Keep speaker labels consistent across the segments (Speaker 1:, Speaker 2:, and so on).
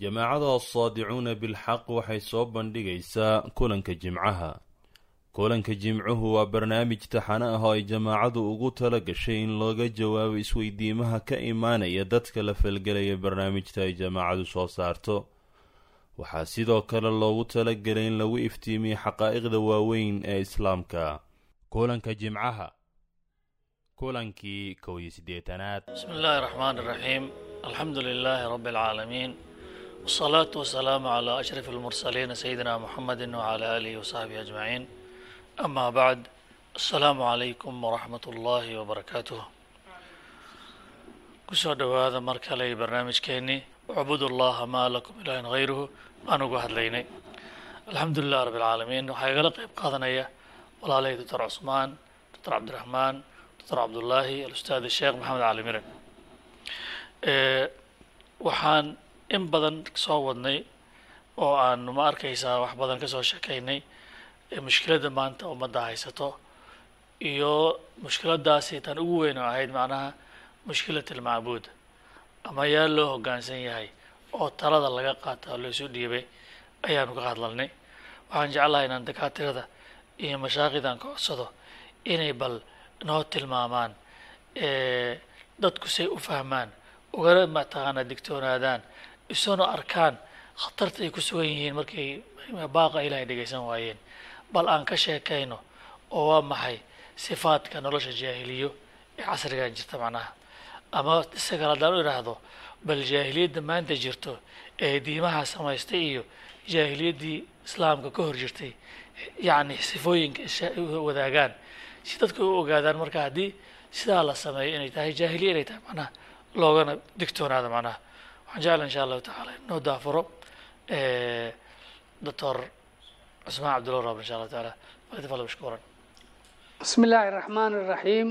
Speaker 1: jamaacada asaadicuuna bilxaq waxay soo bandhigaysaa kulanka jimcaha. Kulanka jimcuhu waa barnaamij taxano ah oo ay jamaacadu ugu tala gashay in looga jawaabo isweydiimaha ka imaanaya dadka la falgelaya barnaamijta ay jamaacadu soo saarto. Waxaa sidoo kale loogu talagelay in lagu iftiimiyo xaqaa'iqda waaweyn ee islaamka. Kulanka jimcaha. Kulankii kow sideetanaad
Speaker 2: bismi illaahi raxmaan raxiim alxamdu lilaahi rabbi alcaalamiin والصلاة والسلام على أشرف المرسلين سيدنا محمد وعلى آله وصحبه أجمعين أما بعد السلام عليكم ورحمة الله وبركاته kusoo dhowaada mar kale barnaamijkeenii ucbud allaha maa lakum ilaahin hayruhu baan uga hadlaynay alxamdu lilah rabbi alcaalamiin waxaa igala qeyb qaadanaya walaalahey doctor cusmaan doctor cabdiraxmaan doctor cabdullaahi alustaad sheekh maxamed cali miran waxaan in badan soo wadnay oo aan ma arkaysaa wax badan ka soo sheekaynay mushkiladda maanta ummadda haysato iyo mushkiladaasi tan ugu weyn oo ahayd macnaha mushkilat almacbuud ama yaa loo hoggaansan yahay oo talada laga qaata oo laysu dhiibay ayaanu ka hadlalnay. Waxaan jeclahay inaan dakaatirada iyo mashaaqidan ka codsado inay bal noo tilmaamaan dadku say u fahmaan ugana mataqaana digtoonaadaan isuna arkaan khatarta ay ku sugan yihiin markay baaqa ilaahay dhegaysan waayeen. Bal aan ka sheekayno oo waa maxay sifaadka nolosha jaahiliyo ee casrigan jirta macnaha? Ama isagale haddaan u idhaahdo bal jaahiliyadda maanta jirto ee diimaha samaystay iyo jaahiliyaddii islaamka ka hor jirtay yacni sifooyinka wadaagaan si dadka u ogaadaan marka haddii sidaa la sameeyo inay tahay jaahiliya inay tahay macnaha loogana digtoonaado macnaha waxaan jecla insha allahu tacaala inoo daafuro doctor cusmaan cabdulla rab insha allahu taala falyatafadal mashkuuran
Speaker 3: bismi illaahi raxmaan iraxiim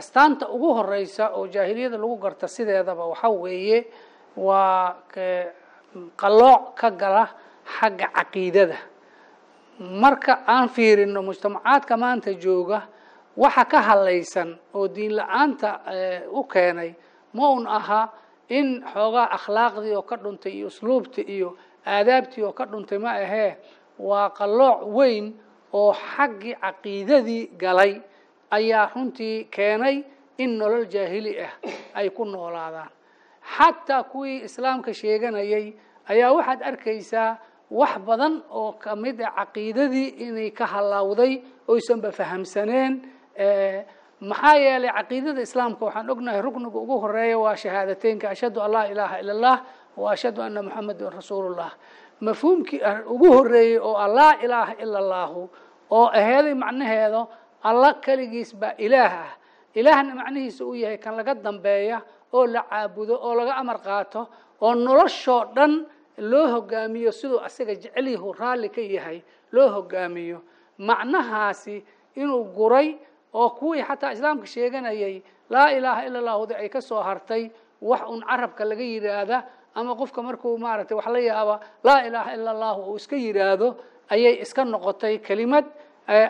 Speaker 3: astaanta ugu horeysa oo jaahiliyada lagu garta sideedaba waxa weeye waa qalooc ka gala xagga caqiidada. Marka aan fiirino mujtamacaadka maanta jooga waxa ka hadlaysan oo diin la'aanta u keenay ma un aha in xoogaa akhlaaqdii oo ka dhuntay iyo usluubtii iyo aadaabtii oo ka dhuntay ma ahee waa qalooc weyn oo xaggii caqiidadii galay ayaa runtii keenay in nolol jaahili ah ay ku noolaadaan. Xataa kuwii islaamka sheeganayay ayaa waxaad arkaysaa wax badan oo ka mid a caqiidadii inay ka hallawday oysanba fahamsaneen maxaa yeelay caqiidada islaamka waxaan ognahay rukniga ugu horreeya waa shahaadateynka ashhadu an laa ilaaha ila allah wa ashhadu anna muxamedun rasuulullah. Mafhuumkii ugu horeeyey oo a laa ilaaha ila allahu oo aheeday macnaheedo alla keligiis baa ilaah ah. Ilaahna macnihiisa uu yahay kan laga dambeeya oo la caabudo oo laga amar qaato oo noloshoo dhan loo hogaamiyo siduu asaga jecelyahu raalli ka yahay loo hogaamiyo. Macnahaasi inuu guray oo kuwii xataa islaamka sheeganayay laa ilaaha ila allahudi ay ka soo hartay wax un carabka laga yidhaahda ama qofka markuu maaragtay wax la yaaba laa ilaaha ila allahu uu iska yidhaahdo ayay iska noqotay kelimad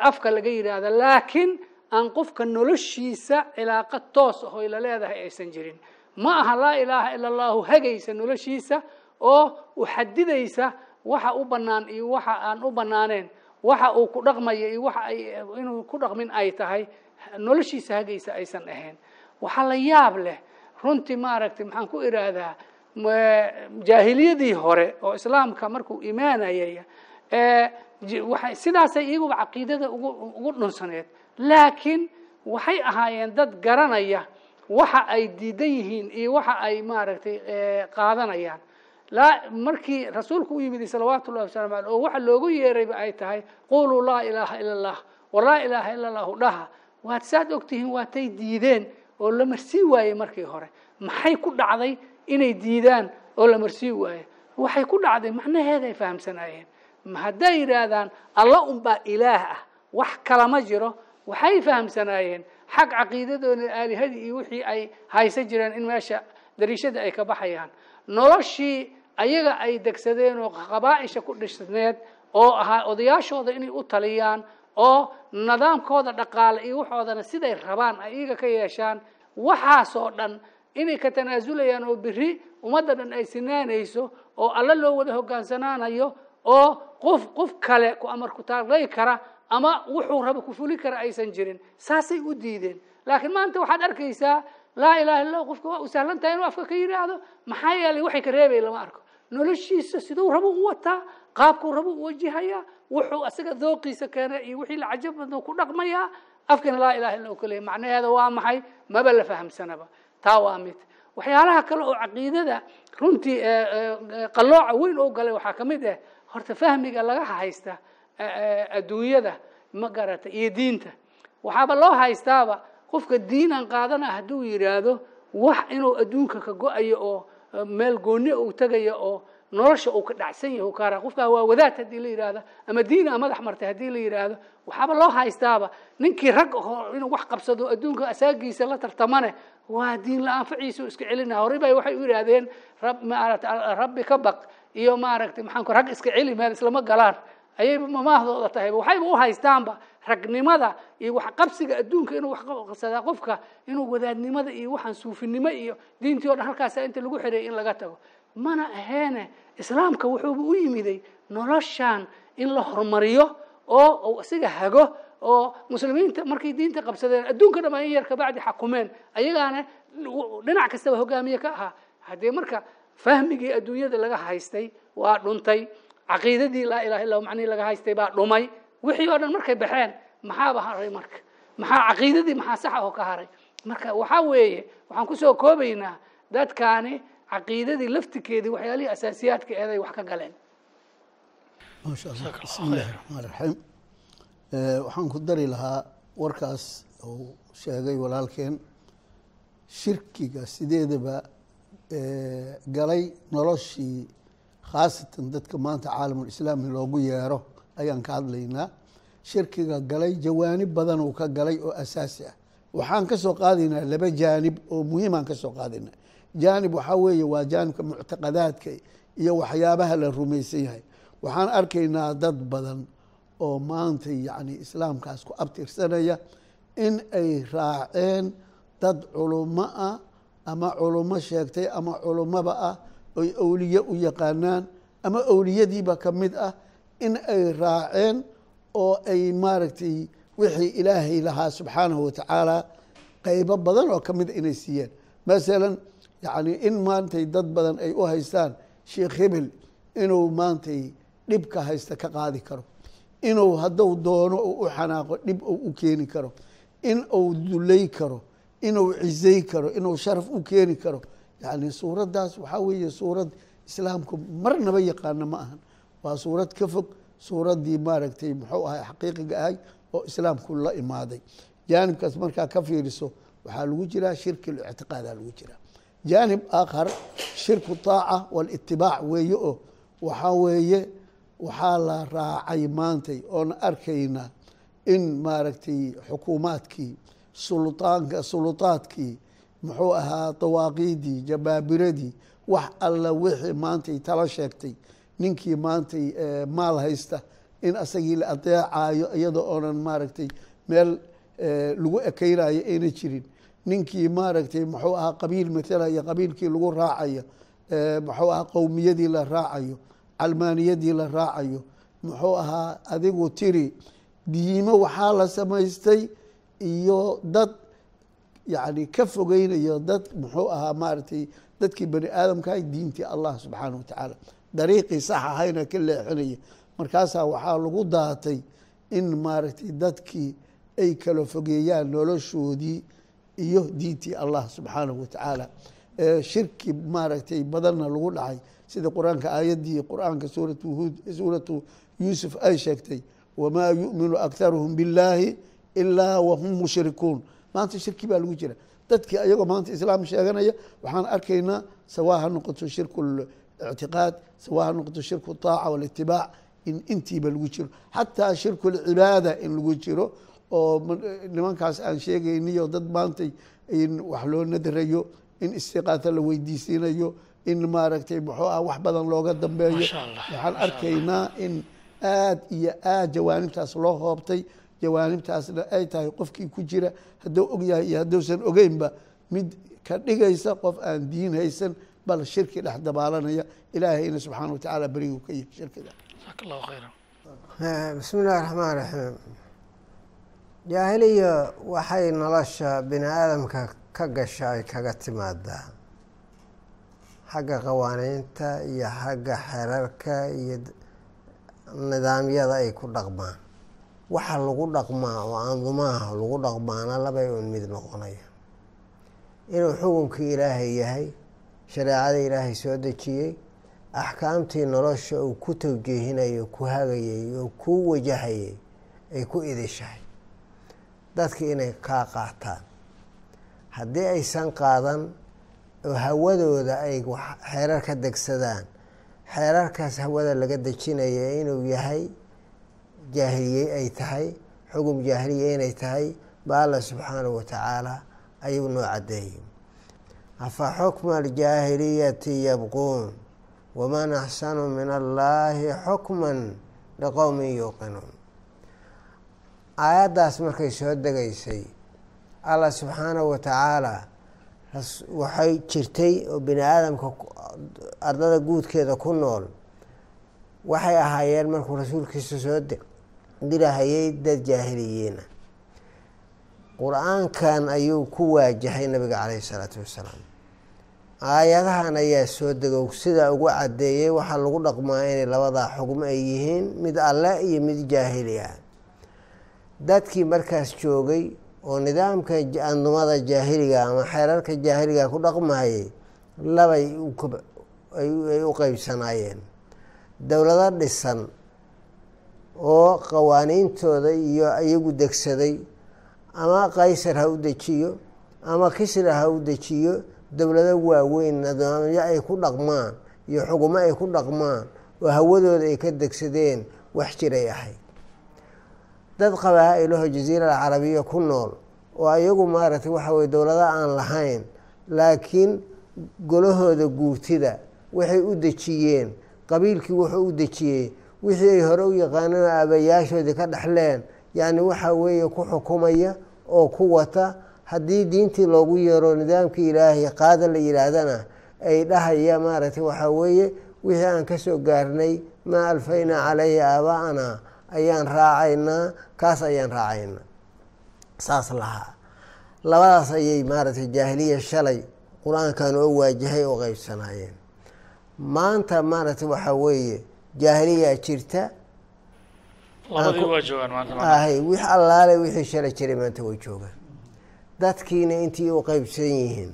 Speaker 3: afka laga yidhaahda laakiin aan qofka noloshiisa cilaaqo toos ahoy la leedahay aysan jirin. Ma aha laa ilaaha ila allahu hagaysa noloshiisa oo u xadidaysa waxa u bannaan iyo waxa aan u bannaaneen waxa uu ku dhaqmaya iyo waxa ay inuu ku dhaqmin ay tahay noloshiisa hagaysa aysan ahayn. Waxaa la yaab leh. Runtii maaragtay maxaan ku idhaahdaa jaahiliyadii hore oo islaamka markuu imaanayay waay sidaasay iyaguba caqiidada ugu ugu dhunsaneed. Laakiin waxay ahaayeen dad garanaya waxa ay diidan yihiin iyo waxa ay maaragtay qaadanayaan markii rasuulku u yimid salawaatu ullahi wasalam aleh oo waxa loogu yeerayba ay tahay quluu laa ilaaha ila allah wa laa ilaaha ila allahu dhaha. Waad saad ogtihiin waatay diideen oo la marsii waayey markii hore. Maxay ku dhacday inay diidaan oo la marsii waaye waxay ku dhacday macnaheeda ay fahamsanaayeen hadday yidhaahdaan alla unbaa ilaah ah wax kalama jiro. Waxay fahamsanaayeen. Xag caqiidadooda aalihadii iyo wixii ay haysan jireen in meesha dariishada ay ka baxayaan. Noloshii ayaga ay degsadeen oo qabaaisha ku dhisneed oo ahaa odayaashooda inay u taliyaan oo nidaamkooda dhaqaale iyo waxoodana siday rabaan ay iyaga ka yeeshaan waxaasoo dhan inay ka tanaasulayaan oo beri ummadda dhan ay sinaanayso oo alla loo wada hogaansanaanayo oo qof qof kale ku amar ku taagday kara ama wuxuu rabo ku fuli kara aysan jirin saasay u diideen. Laakiin maanta waxaad arkaysaa laa ilaha illa qofka waa u sahlan tahay inuu afka ka yidhaahdo maxaa yeelay waxay ka reebay lama arko noloshiisa siduu rabo u wataa qaabkuu rabo u wajihayaa wuxuu asaga dooqiisa keena iyo wixii la cajab badno ku dhaqmayaa afkana laa ilaha illa u macnaheeda waa maxay? Maba la fahamsanaba. Taa waa mid. Waxyaalaha kale oo caqiidada runtii qalooca weyn oo galay waxaa ka mid ah horta fahmiga laga haysta adduunyada ma garata iyo diinta. Waxaaba loo haystaaba qofka diinan qaadana hadduu yidhaahdo wax inuu adduunka ka go'ayo oo meel gooni uu tegayo oo nolosha uu ka dhacsan yahay kaara qofkaa waa wadaad haddii la yidhaahdo ama diina madax martay haddii la yidhaahdo waxaaba loo haystaaba. Ninkii rag aho inuu wax qabsado adduunka asaagiisa la tartamane waa diin la'aan iska celina horey bay waxay u yidhaahdeen rab maarata rabbi ka baq. Iyo maaragtay maxaan ku rag iska celi meel islama galaan. Ayayba mamaahdooda tahayba waxayba u haystaanba ragnimada iyo wax qabsiga adduunka inuu wax qabsadaa qofka inuu wadaadnimada iyo waxaan suufinimo iyo diintii o dhan halkaasa inta lagu xiray in laga tago. Mana aheene islaamka wuxuuba u yimiday noloshan in la horumariyo oo isaga hago oo muslimiinta markay diinta qabsadeen adduunka dhama in yar kabacdi xakumeen ayagaana dhinac kastaba hogaamiye ka ahaa. Haddee marka fahmigii adduunyada laga haystay waa dhuntay caqiidadii laa ilaha illa macnihii laga haystay baa dhumay wixii oo dhan markay baxeen maxaaba haray marka? Maxaa caqiidadii maxaa sax oo ka haray marka waxaa weeye waxaan ku soo koobaynaa dadkaani caqiidadii laftikeedii waxyaalihii asaasiyaadka eeday wax ka galeen.
Speaker 4: Maasha allah bismi illaahi raxmaan raxiim waxaan ku dari lahaa warkaas uu sheegay walaalkeen shirkiga sideedaba galay noloshii khaasatan dadka maanta caalamulislaami loogu yeero ayaan ka hadlaynaa. Shirkiga galay jawaanib badan uu ka galay oo asaasi ah. Waxaan ka soo qaadaynaa laba jaanib oo muhiimaan ka soo qaadaynaa jaanib waxaa weeye waa jaanibka muctaqadaadka iyo waxyaabaha la rumaysan yahay. Waxaan arkaynaa dad badan oo maanta yacni islaamkaas ku abtirsanaya in ay raaceen dad culummo ah ama culummo sheegtay ama culummaba ah oy awliye u yaqaanaan ama awliyadiiba ka mid ah in ay raaceen oo ay maaragtay wixii ilaahay lahaa subxaanahu watacaala qeybo badan oo ka mida inay siiyeen. Masalan yacni in maantay dad badan ay u haystaan sheekh hebel inuu maantay dhibka haysta ka qaadi karo. Inuu hadduu doono uu u xanaaqo dhib uu u keeni karo. In uu dulay karo inuu cizay karo inuu sharaf u keeni karo. Yacni suuraddaas waxaa weeye suurad islaamku marnaba yaqaana ma ahan waa suurad ka fog suuraddii maaragtay muxuu ahay xaqiiqiga ahay oo islaamku la imaaday. Jaanibkaas markaa ka fiiriso waxaa lagu jiraa shirki lictiqaadaa lagu jiraa. Jaanib aakhar shirku taaca walitibaac weeye oo waxaa weeye waxaa la raacay maantay oon arkayna in maaragtay xukuumaadkii sultaanka sulutaadkii muxuu ahaa dawaaqiidii jabaabiradii wax alla wixii maantay tala sheegtay ninkii maantay maal haysta in asagii la adeecayo iyadoo oonan maaragtay meel lagu ekeynayo ayna jirin. Ninkii maaragtay muxuu ahaa qabiil matalaya qabiilkii lagu raacayo muxuu ahaa qowmiyadii la raacayo calmaaniyadii la raacayo. Muxuu ahaa adigu tiri diimo waxaa la samaystay iyo dad yacni ka fogeynayo dad. Muxuu ahaa maaragtay dadkii bani aadamkaha diintii allah subxaanah watacaala dariiqii sax ahayna ka leexinaya markaasaa waxaa lagu daatay in maaragtay dadkii ay kala fogeeyaan noloshoodii iyo diintii allah subxaanahu watacaala shirki maaragtay badanna lagu dhacay. Sida qur'aanka aayaddii qur'aanka suuratu huud suuratu yuusuf ay sheegtay wamaa yu'minu akharuhum billaahi ilaa wahum mushrikuun. Maanta shirki baa lagu jira. Dadkii ayagoo maanta islaam sheeganaya waxaan arkaynaa sawaa ha noqoto shirku ictiqaad sawaa ha noqoto shirku taaca walitibaac in intiiba lagu jiro xataa shirku lcibaada in lagu jiro oo nimankaas aan sheegayniyo dad maantay in wax loo nadarayo in istiqaata la weydiisinayo in maaragtay muxuu ah wax badan looga dambeeyo waxaan arkaynaa in aad iyo aad jawaanibtaas loo hoobtay jawaanibtaasna ay tahay qofkii ku jira hadduu og yahay iyo hadduusan ogeynba mid ka dhigaysa qof aan diin haysan bal shirki dhex dabaalanaya. Ilaahayna subxaana wa tacaala beriguu ka yihi
Speaker 2: khayran.
Speaker 5: Bismi illahi raxmaan raxiim jaahiliya waxay nolosha bini aadamka ka gasha ay kaga timaadaa xagga qawaaniinta iyo xagga xerarka iyo nidaamyada ay ku dhaqmaan. Waxa lagu dhaqmaa oo andumaha lagu dhaqmaana labay un mid noqonaya. Inuu xukunkii ilaahay yahay shareecada ilaahay soo dejiyey axkaamtii nolosha uu ku tawjiihinayo ku hagayay oo ku wajahayay ay ku idishahay dadka inay kaa qaataan. Haddii aysan qaadan oo hawadooda ay xeerar ka degsadaan xeerarkaas hawada laga dejinaya inuu yahay jaahiliye ay tahay xugum jaahiliye inay tahay ba alla subxaanahu wa tacaala ayuu noo caddeeyey afa xukma aljaahiliyati yabquun waman axsanu min allaahi xukman liqowmin yuuqinuun aayaddaas markay soo degaysay allah subxaanahu wa tacaala waxay jirtay oo bini aadamka ardada guudkeeda ku nool. Waxay ahaayeen markuu rasuulkiisa soo dirahayay dad jaahiliyiina qur'aankan ayuu ku waajahay nabiga caleyhi isalaatu wassalaam aayadahan ayaa soo dego sidaa ugu caddeeyey waxaa lagu dhaqmaa inay labadaa xugmo ay yihiin mid alle iyo mid jaahili ah dadkii markaas joogay oo nidaamka andumada jaahiliga ama xeerarka jaahiliga ku dhaqmayay labay ay u qeybsanaayeen dowlado dhisan oo qawaaniintooda iyo iyagu degsaday ama qaysar ha u dejiyo ama kisra ha u dejiyo dowlado waaweyn nidaamyo ay ku dhaqmaan iyo xugumo ay ku dhaqmaan oo hawadooda ay ka degsadeen wax jiray ahayd. Dad qabaa-ilaho jaziira alcarabiya ku nool oo ayagu maaragtay waxa weye dowlado aan lahayn laakiin golahooda guurtida waxay u dejiyeen qabiilkii wuxuu u dejiyey wixii ay hore u yaqaaneen oo aabayaashoodii ka dhexleen yacni waxa weeye ku xukumaya oo ku wata haddii diintii loogu yeero nidaamkii ilaahay qaada la yidhaahdana ay dhahaya maaragtay waxaa weeye wixii aan ka soo gaarnay maa alfaynaa caleyhi aaba'ana ayaan raacaynaa kaas ayaan raacaynaa. Saas lahaa. Labadaas ayay maaragtay jaahiliya shalay qur'aankan oo waajahay oo qeybsanaayeen maanta maaragtay waxaa weeye jaahiliyaa jirta
Speaker 2: labadii waa joogaan maanta
Speaker 5: ahay wix allaale wixii shalay jiray maanta way joogaan. Dadkiina intii u qeybsan yihiin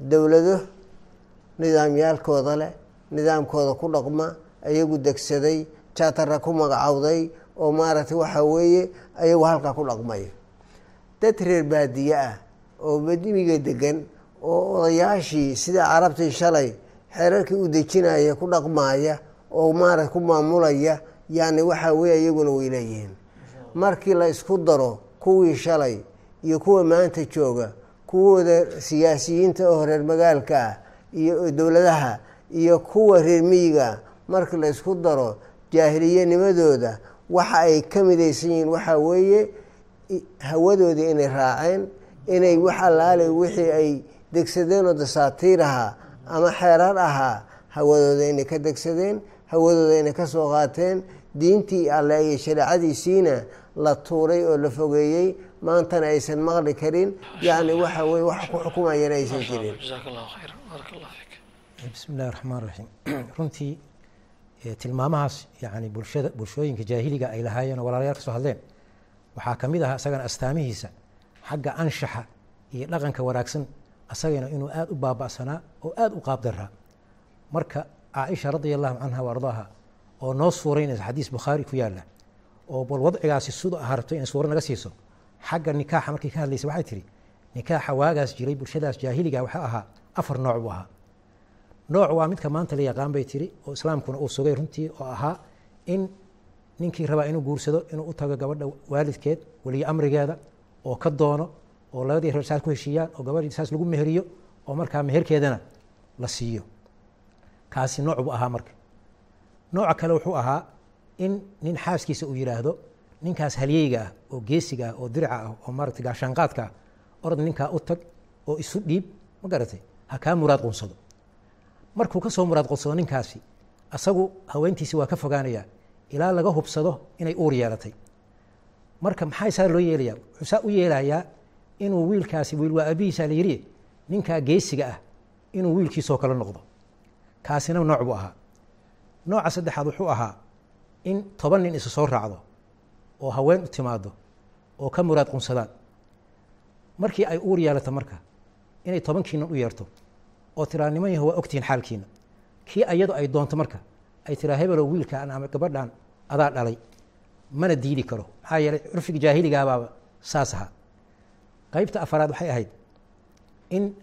Speaker 5: dowlado nidaamyaalkooda leh nidaamkooda ku dhaqma ayagu degsaday jaatara ku magacowday oo maaragtay waxaa weeye ayagu halkaa ku dhaqmaya. Dad reer baadiye ah oo badimiga degan oo odayaashii sida carabtii shalay xeerarkii u dejinaya ku dhaqmaaya oo maarata ku maamulaya yani waxaa weye iyaguna way leeyihiin. Markii la isku daro kuwii shalay iyo kuwa maanta jooga kuwooda siyaasiyiinta oo reer magaalka ah iyo dowladaha iyo kuwa reer miyiga markii la isku daro jaahiliyanimadooda waxa ay ka midaysan yihiin waxaa weeye hawadoodii inay raaceen inay wax allaale wixii ay degsadeen oo dasaatiir ahaa ama xeerar ahaa hawadooda inay ka degsadeen hawadooda inay ka soo qaateen diintii alle iyo shareecadiisiina la tuuray oo la fogeeyey maantana aysan maqli karin. Yacni waxa weye wax ku xukumayana aysan jirin.
Speaker 6: bismi illahi raxmaan raxiim runtii tilmaamahaas yani bulshada bulshooyinka jaahiliga ay lahaayeen oo walaalayaal ka soo hadleen waxaa ka mid ahaa isagana astaamihiisa xagga anshaxa iyo dhaqanka wanaagsan asagana inuu aada u baaba'sanaa oo aada u qaabdaraa marka caaisha radia allahu canha wa ardaaha oo noo suuraynaysa xadiis bukhaari ku yaalla oo bal wadcigaasi sidu aha rabto inay suuro naga siiso xagga nikaaxa markay ka hadlaysa waxay tihi nikaaxa waagaas jiray bulshadaas jaahiliga waxaa ahaa afar nooc buu ahaa. Nooc waa midka maanta la yaqaan bay tiri oo islaamkuna uu sugay runtii oo ahaa in ninkii rabaa inuu guursado inuu u tago gabadha waalidkeed weliyo amrigeeda oo ka doono oo labadii reer saas ku heshiiyaan oo gabadhii saas lagu meheriyo oo markaa meherkeedana la siiyo. Kaasi nooc ahaa marka nooca kale wuxuu ahaa in nin xaaskiisa uu yidhaahdo ninkaas halyeyga ah oo geesiga ah oo dirica ah oo maarata gaashaanqaadka ah orod ninkaa u tag oo isu dhiib ma garatay? Ha kaa muraad qunsado. Markuu ka soo muraad qodsado ninkaasi asagu haweentiisi waa ka fogaanaya ilaa laga hubsado inay uur yeelatay. Marka maxaa saa loo yeelaya wuxuu saa u yeelayaa inuu wiilkaasi wiil waa abihiisa la yidhi ninkaa geesiga ah inuu wiilkiisoo kale noqdo. Kaasina nooc buu ahaa nooca saddexaad wuxuu ahaa in toban nin isu soo raacdo oo haween u timaado oo ka muraad qunsadaan. Markii ay uur yeelato marka inay tobankiina u yeerto oo tiraa niman yaho waa ogtihiin xaalkiina. Kii ayado ay doonto marka ay tiraa hebelow wiilkaan ama gabadhan adaa dhalay mana diidi karo. Maxaa yeelay curfiga jaahiligabaaba saas ahaa. Qaybta afaraad waxay ahayd in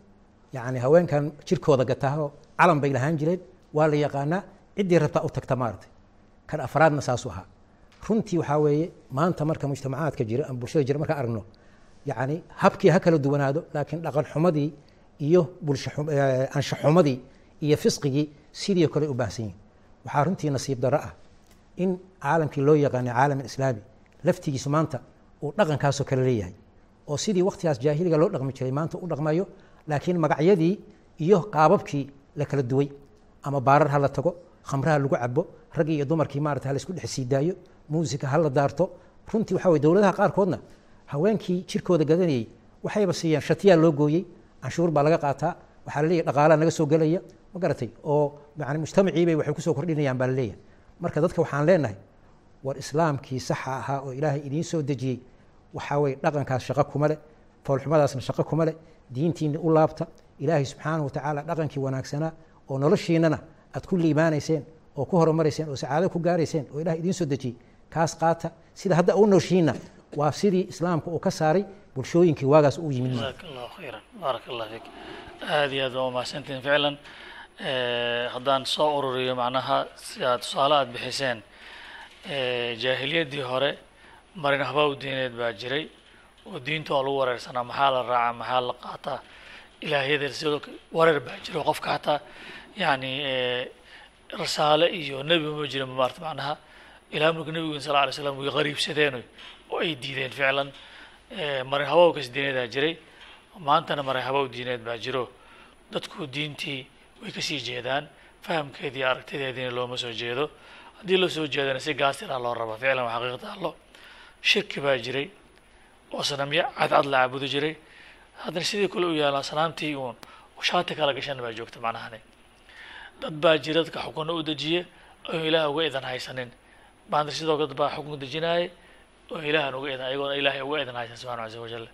Speaker 6: yani haweenkan jirkooda gataho calan bay lahaan jireen waa la yaqaanaa ciddii rabtaa u tagta maaragtay. Kan afraadna saasuu ahaa runtii waxaa weeye maanta marka mujtamacaadka jira ama bulshada jira markaan aragno yani habkii ha kala duwanaado laakiin dhaqan xumadii iyo bulsho ansha xumadii iyo fisqigii sidii kale u baahsan yihiin waxaa runtii nasiib darro ah in caalamkii loo yaqaanay caalam islaami laftigiisu maanta uu dhaqankaasoo kale leeyahay. Oo sidii waktigaas jaahiliga loo dhaqmi jiray maanta u dhaqmayo laakiin magacyadii iyo qaababkii la kala duway ama baarar ha la tago khamraha lagu cabo raggii iyo dumarkii maarata ha la isku dhex sii daayo muusika ha la daarto. Runtii waxa weye dowladaha qaarkoodna haweenkii jirkooda gadanayey waxayba siiyeen shatiyaa loo gooyey canshuur baa laga qaataa waxaa la leeyahy dhaqaalaa naga soo gelaya ma garatay? Oo yani mujtamaciibay waxay ku soo kordhinayaan baa la leeyahay. Marka dadka waxaan leenahay war islaamkii saxa ahaa oo ilaahay idiin soo dejiyey waxaa weye dhaqankaas shaqo kuma leh foolxumadaasna shaqo kuma leh diintiinni u laabta. Ilaahay subxaanahu watacaala dhaqankii wanaagsanaa oo noloshiinana aad ku liibaanayseen oo ku horumarayseen oo sacaado ku gaarayseen oo ilahay idiin soo dejiyey kaas qaata. Sida hadda u nooshiinna waa sidii islaamka uu ka saaray bulshooyinkii waagaas u yimid.
Speaker 2: Jazaak allahu khayran baaraka allah fiik. Aada iyo aad waa umahadsantihin ficlan. Haddaan soo ururiyo macnaha si aad tusaale aada bixiseen jaahiliyaddii hore marin habaw diineed baa jiray oo diinta waa lagu wareersanaa maxaa la raacaa maxaa la qaataa ilaahyada wareer baa jira qofka xataa yani rasaale iyo nebi ma jirin maarta macnaha. Ilaa marka nebigu sal alay slam way qariibsadeen oo ay diideen ficlan marin habawkas diineedaa jiray. Maantana marin habaw diineed baa jiro. Dadku diintii way ka sii jeedaan. Fahamkeedii aragtideediina looma soo jeedo. Haddii loo soo jeedana si gaasira loo raba ficlan waa xaqiiqda allo shirki baa jiray. Oo sanamyo cadcad la caabudi jiray. Haddana sidii kale u yaalaa sanaamtii uun shaati kala gashan baa joogta macnahani dad baa jira dadka xukunna u dejiye oo ilaah uga idan haysanin. Maanta sidoo dad baa xukun dejinaaya oo ilaahan uga idan ayagoona ilaahay uga idan haysan subxana casa wajal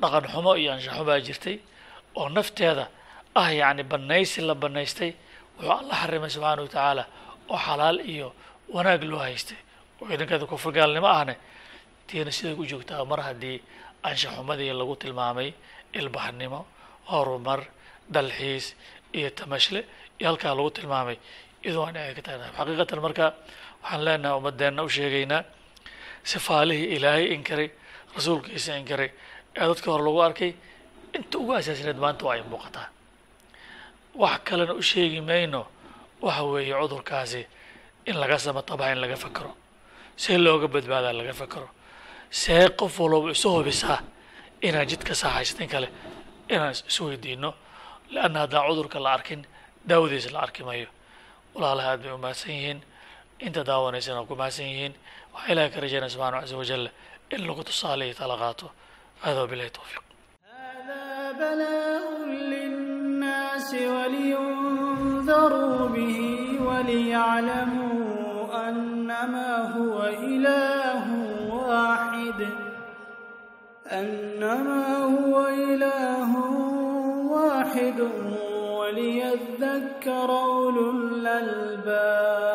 Speaker 2: dhaqan xumo iyo anshaxo baa jirtay oo nafteeda ah yacni banaysi la banaystay wuxuu alla xarimay subxaana wa tacaala oo xalaal iyo wanaag loo haystay. Oo idankeeda kufurgaalnimo ahne tiina siday ku joogtaa mar haddii anshaxumadii lagu tilmaamay ilbaxnimo horumar dalxiis iyo tamashle iyo halkaa lagu tilmaamay. Iyadoo aan ay ka tagnaa xaqiiqatan marka waxaan leenahay ummadeenna u sheegaynaa sifaalihii ilaahay inkaray rasuulkiisa inkaray ee dadka hore lagu arkay inta ugu asaasineed maanta waa ay muuqataa. Wax kalena u sheegi mayno waxa weeye cudurkaasi in laga samatabaha in laga fakero see looga badbaadaa laga fakero see qof walba isu hubisaa inaan jidka saaxaysatin kale inaan isweydiino lanna haddaan cudurka la arkin daawadiisa la arki mayo walaalaha aad bay u mahadsan yihiin inta daawanaysana ku mahadsan yihiin waxaa ilahay ka rajaynaya subxana caza wajal in lagu tusaale iyo tala qaato hada wabilahi towfiiq
Speaker 7: ولينذروا به وليعلموا أنما هو إله واحد وليذكر أولو الألباب